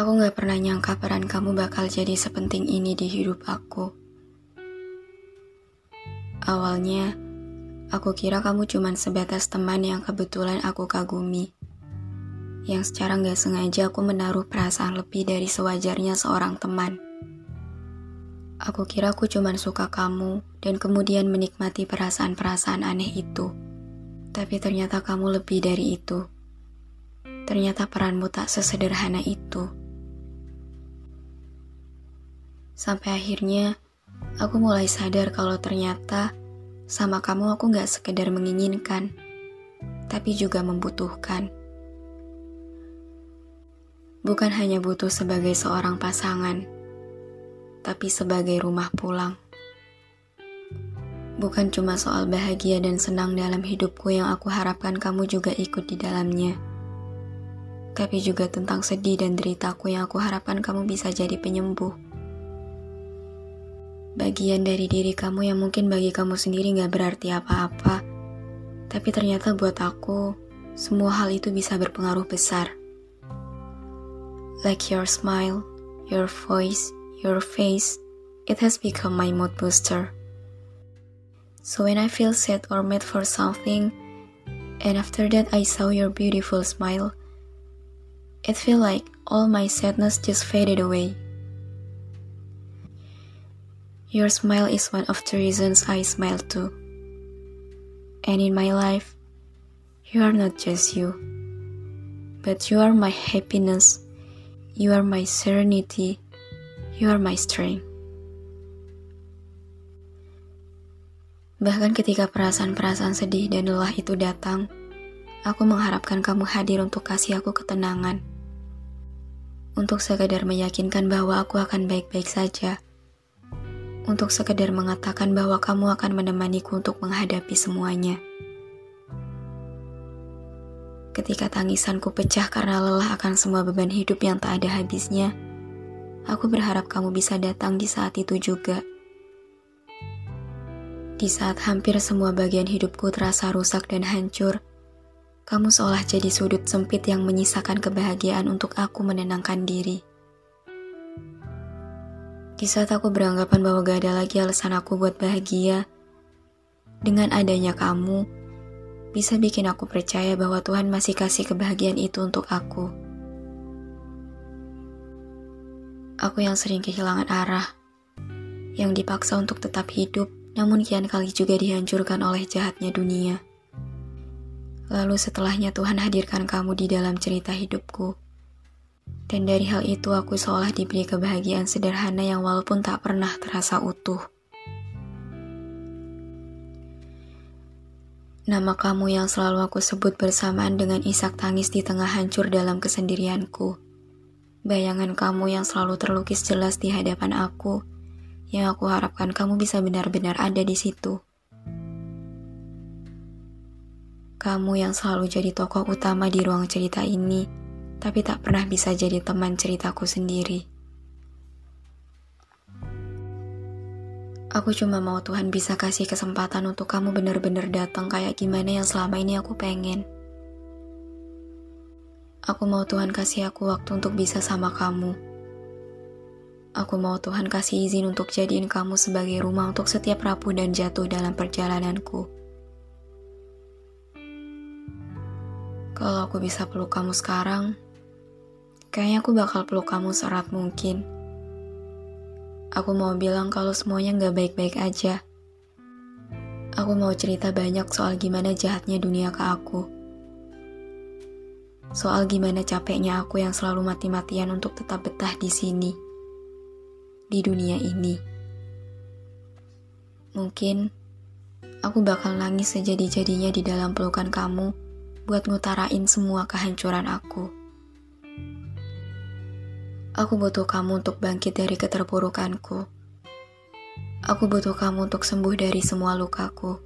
Aku gak pernah nyangka peran kamu bakal jadi sepenting ini di hidup aku. Awalnya, aku kira kamu cuma sebatas teman yang kebetulan aku kagumi. Yang secara gak sengaja aku menaruh perasaan lebih dari sewajarnya seorang teman. Aku kira aku cuma suka kamu dan kemudian menikmati perasaan-perasaan aneh itu. Tapi ternyata kamu lebih dari itu. Ternyata peranmu tak sesederhana itu. Sampai akhirnya, aku mulai sadar kalau ternyata sama kamu aku gak sekedar menginginkan, tapi juga membutuhkan. Bukan hanya butuh sebagai seorang pasangan, tapi sebagai rumah pulang. Bukan cuma soal bahagia dan senang dalam hidupku yang aku harapkan kamu juga ikut di dalamnya. Tapi juga tentang sedih dan deritaku yang aku harapkan kamu bisa jadi penyembuh bagian dari diri kamu yang mungkin bagi kamu sendiri gak berarti apa-apa. Tapi ternyata buat aku, semua hal itu bisa berpengaruh besar. Like your smile, your voice, your face, it has become my mood booster. So when I feel sad or mad for something, and after that I saw your beautiful smile, it feel like all my sadness just faded away. Your smile is one of the reasons I smile too. And in my life, you are not just you, but you are my happiness, you are my serenity, you are my strength. Bahkan ketika perasaan-perasaan sedih dan lelah itu datang, aku mengharapkan kamu hadir untuk kasih aku ketenangan. Untuk sekadar meyakinkan bahwa aku akan baik-baik saja untuk sekedar mengatakan bahwa kamu akan menemaniku untuk menghadapi semuanya. Ketika tangisanku pecah karena lelah akan semua beban hidup yang tak ada habisnya, aku berharap kamu bisa datang di saat itu juga. Di saat hampir semua bagian hidupku terasa rusak dan hancur, kamu seolah jadi sudut sempit yang menyisakan kebahagiaan untuk aku menenangkan diri. Di saat aku beranggapan bahwa gak ada lagi alasan aku buat bahagia, dengan adanya kamu, bisa bikin aku percaya bahwa Tuhan masih kasih kebahagiaan itu untuk aku. Aku yang sering kehilangan arah, yang dipaksa untuk tetap hidup, namun kian kali juga dihancurkan oleh jahatnya dunia. Lalu setelahnya Tuhan hadirkan kamu di dalam cerita hidupku. Dan dari hal itu aku seolah diberi kebahagiaan sederhana yang walaupun tak pernah terasa utuh. Nama kamu yang selalu aku sebut bersamaan dengan isak tangis di tengah hancur dalam kesendirianku. Bayangan kamu yang selalu terlukis jelas di hadapan aku, yang aku harapkan kamu bisa benar-benar ada di situ. Kamu yang selalu jadi tokoh utama di ruang cerita ini, tapi tak pernah bisa jadi teman ceritaku sendiri. Aku cuma mau Tuhan bisa kasih kesempatan untuk kamu benar-benar datang kayak gimana yang selama ini aku pengen. Aku mau Tuhan kasih aku waktu untuk bisa sama kamu. Aku mau Tuhan kasih izin untuk jadiin kamu sebagai rumah untuk setiap rapuh dan jatuh dalam perjalananku. Kalau aku bisa peluk kamu sekarang, kayaknya aku bakal peluk kamu serat mungkin. Aku mau bilang kalau semuanya gak baik-baik aja. Aku mau cerita banyak soal gimana jahatnya dunia ke aku. Soal gimana capeknya aku yang selalu mati-matian untuk tetap betah di sini. Di dunia ini. Mungkin aku bakal nangis sejadi-jadinya di dalam pelukan kamu buat ngutarain semua kehancuran aku. Aku butuh kamu untuk bangkit dari keterpurukanku. Aku butuh kamu untuk sembuh dari semua lukaku.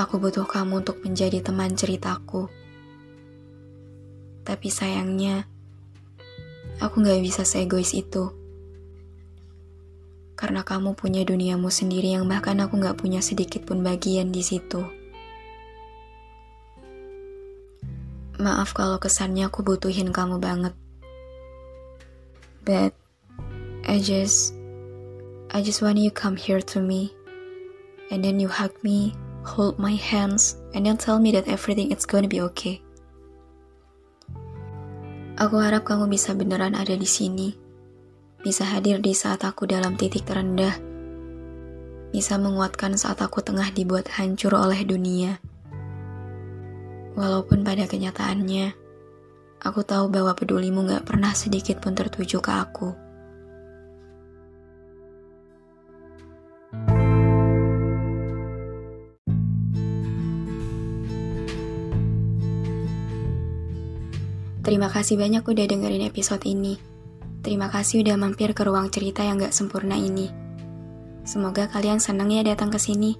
Aku butuh kamu untuk menjadi teman ceritaku. Tapi sayangnya, aku gak bisa seegois itu. Karena kamu punya duniamu sendiri yang bahkan aku gak punya sedikit pun bagian di situ. Maaf kalau kesannya aku butuhin kamu banget but I just I just want you come here to me and then you hug me, hold my hands and then tell me that everything is gonna be okay. Aku harap kamu bisa beneran ada di sini. Bisa hadir di saat aku dalam titik terendah. Bisa menguatkan saat aku tengah dibuat hancur oleh dunia. Walaupun pada kenyataannya, Aku tahu bahwa pedulimu gak pernah sedikit pun tertuju ke aku. Terima kasih banyak udah dengerin episode ini. Terima kasih udah mampir ke ruang cerita yang gak sempurna ini. Semoga kalian senang ya datang ke sini.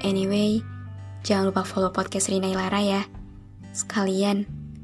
Anyway, jangan lupa follow podcast Rina Ilara ya. Sekalian,